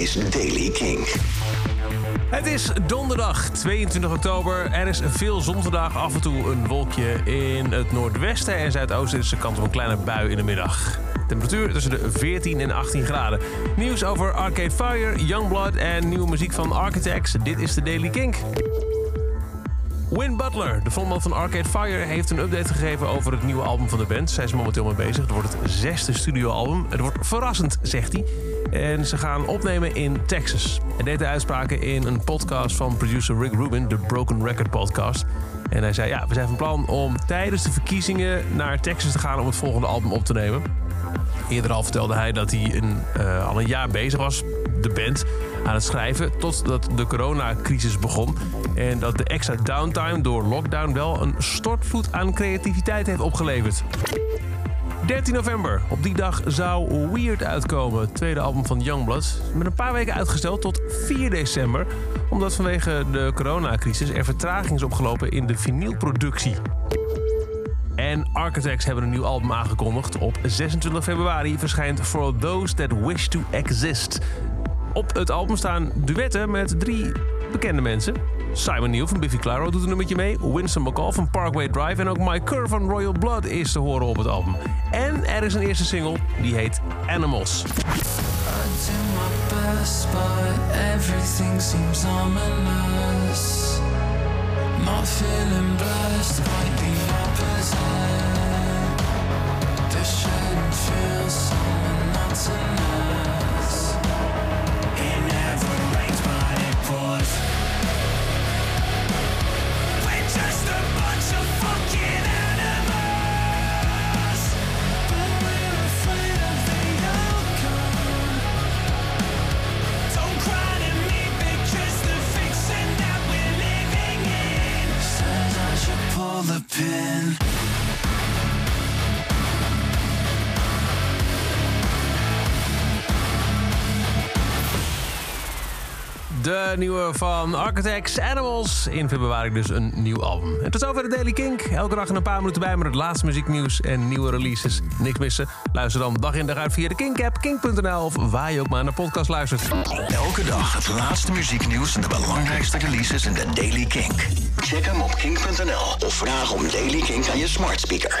is Daily King. Het is donderdag 22 oktober. Er is veel zon vandaag. Af en toe een wolkje in het noordwesten en zuidoosten is de kans op een kleine bui in de middag. Temperatuur tussen de 14 en 18 graden. Nieuws over Arcade Fire, Youngblood en nieuwe muziek van Architects. Dit is de Daily Kink. Win Butler, de frontman van Arcade Fire, heeft een update gegeven over het nieuwe album van de band. Zij is momenteel mee bezig. Het wordt het zesde studioalbum. Het wordt verrassend, zegt hij. En ze gaan opnemen in Texas. Hij deed de uitspraken in een podcast van producer Rick Rubin, de Broken Record podcast. En hij zei, ja, we zijn van plan om tijdens de verkiezingen naar Texas te gaan om het volgende album op te nemen. Eerder al vertelde hij dat hij een, uh, al een jaar bezig was, de band, aan het schrijven... totdat de coronacrisis begon. En dat de extra downtime door lockdown wel een stortvloed aan creativiteit heeft opgeleverd. 13 november. Op die dag zou Weird uitkomen, het tweede album van Youngblood. Met een paar weken uitgesteld tot 4 december. Omdat vanwege de coronacrisis er vertraging is opgelopen in de vinylproductie. En Architects hebben een nieuw album aangekondigd. Op 26 februari verschijnt For Those That Wish To Exist. Op het album staan duetten met drie bekende mensen. Simon Neil van Biffy Clyro doet een beetje mee. Winston McCall van Parkway Drive. En ook Mike Kerr van Royal Blood is te horen op het album. En er is een eerste single, die heet Animals. Not De nieuwe van Architects Animals. In februari dus een nieuw album. En tot zover de Daily Kink. Elke dag een paar minuten bij met het laatste muzieknieuws en nieuwe releases. Niks missen. Luister dan dag in dag uit via de Kink-app, kink.nl of waar je ook maar naar podcast luistert. Elke dag het laatste muzieknieuws en de belangrijkste releases in de Daily Kink. Check hem op kink.nl of vraag om Daily Kink aan je smart speaker.